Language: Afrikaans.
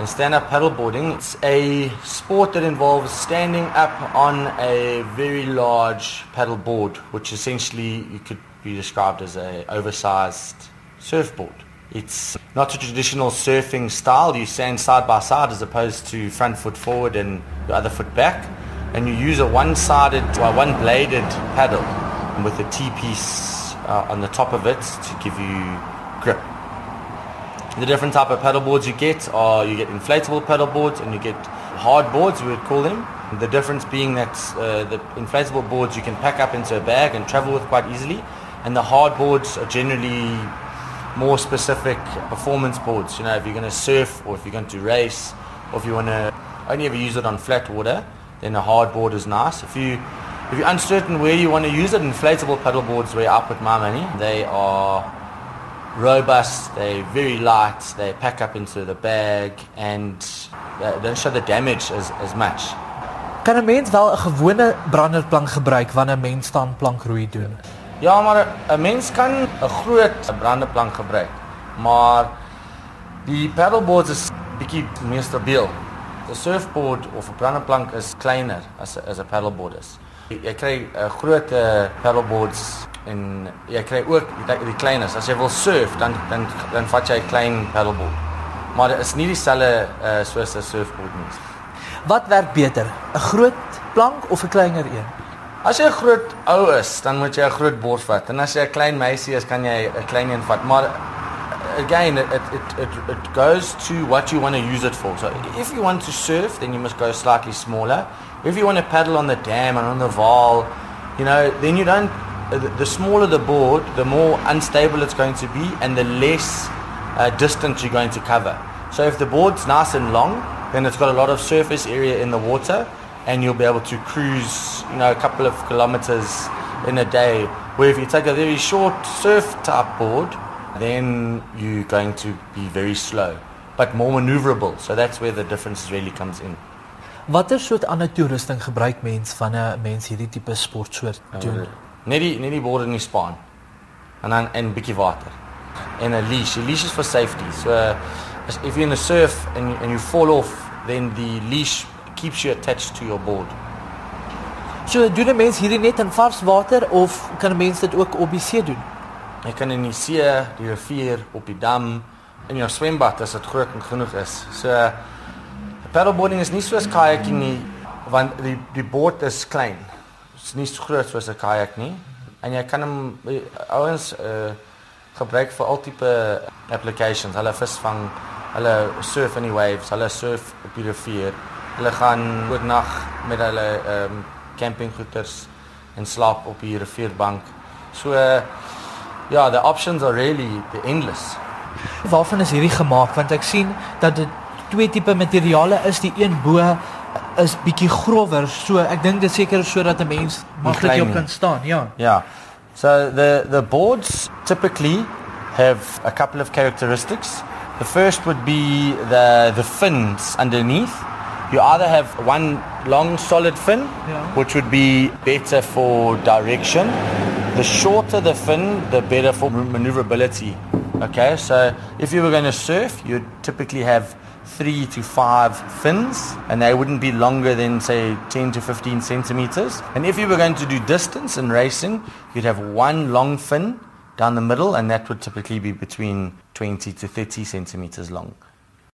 And stand-up paddleboarding, it's a sport that involves standing up on a very large paddleboard, which essentially could be described as a oversized surfboard. It's not a traditional surfing style. You stand side by side as opposed to front foot forward and your other foot back. And you use a one-sided, or one-bladed paddle with a T-piece uh, on the top of it to give you grip. The different type of paddle boards you get are you get inflatable paddle boards and you get hard boards, we would call them. The difference being that uh, the inflatable boards you can pack up into a bag and travel with quite easily, and the hard boards are generally more specific performance boards. You know, if you're going to surf or if you're going to race or if you want to only ever use it on flat water, then a hard board is nice. If you if you're uncertain where you want to use it, inflatable paddle boards where I put my money. They are robust, they're very light, they pack up into the bag and they don't show the damage as, as much. Kan 'n mens wel 'n gewone branderplank gebruik wanneer 'n mens staan plankroei doen? Ja, maar 'n mens kan 'n groot branderplank gebruik. Maar die paddleboards is bietjie meer stabiel. 'n Surfboard of 'n branderplank is kleiner as as 'n paddleboard is. Jy kry 'n groot paddleboards en jy kry ook die, die kleines. As jy wil surf, dan dan dan vat jy 'n klein paddleboard. Maar dit is nie dieselfde uh, soos 'n surfboard nie. Wat werk beter, 'n groot plank of 'n kleiner een? As jy 'n groot ou is, dan moet jy 'n groot bord vat. En as jy 'n klein meisie is, kan jy 'n klein een vat. Maar again, it, it it it goes to what you want to use it for. So if you want to surf, then you must go slightly smaller. If you want to paddle on the dam and on the Vaal, you know, then you don't the smaller the board, the more unstable it's going to be and the less uh, distance you're going to cover. So if the board's nice and long, then it's got a lot of surface area in the water and you'll be able to cruise, you know, a couple of kilometers in a day. Where if you take a very short surf type board, then you're going to be very slow, but more maneuverable. So that's where the difference really comes in. Watter soort ander toerusting gebruik mens van 'n mens hierdie tipe sportsoort doen? Uh, net die net die borde in die span. En dan en 'n bietjie water. En 'n leash. Die leash is for safety. So as if you're in a surf and and you fall off, then the leash keeps you attached to your board. So doen 'n mens hierdie net in vars water of kan 'n mens dit ook op die see doen? Jy kan in die see, die rivier, op die dam, in jou swembad as dit groot en genoeg is. So paddleboarding is nie soos kayaking nie want die die boot is klein is nie so groot soos 'n kajak nie. En jy kan hom eh, ouens uh gebruik vir al tipe applications. Hulle visvang, hulle surf in die waves, hulle surf op die rivier. Hulle gaan oornag met hulle ehm um, campinggoeders en slaap op die rivierbank. So uh, ja, the options are really endless. Waarvan is hierdie gemaak? Want ek sien dat dit twee tipe materiale is, die een bo is bietjie grower. So ek dink dit seker sodat 'n mens maklik op kan staan, ja. Ja. So the the boards typically have a couple of characteristics. The first would be the the fins underneath. You either have one long solid fin, yeah. which would be better for direction. The shorter the fin, the better for maneuverability. Okay, so if you were going to surf, you'd typically have three to five fins, and they wouldn't be longer than, say, 10 to 15 centimeters. And if you were going to do distance and racing, you'd have one long fin down the middle, and that would typically be between 20 to 30 centimeters long.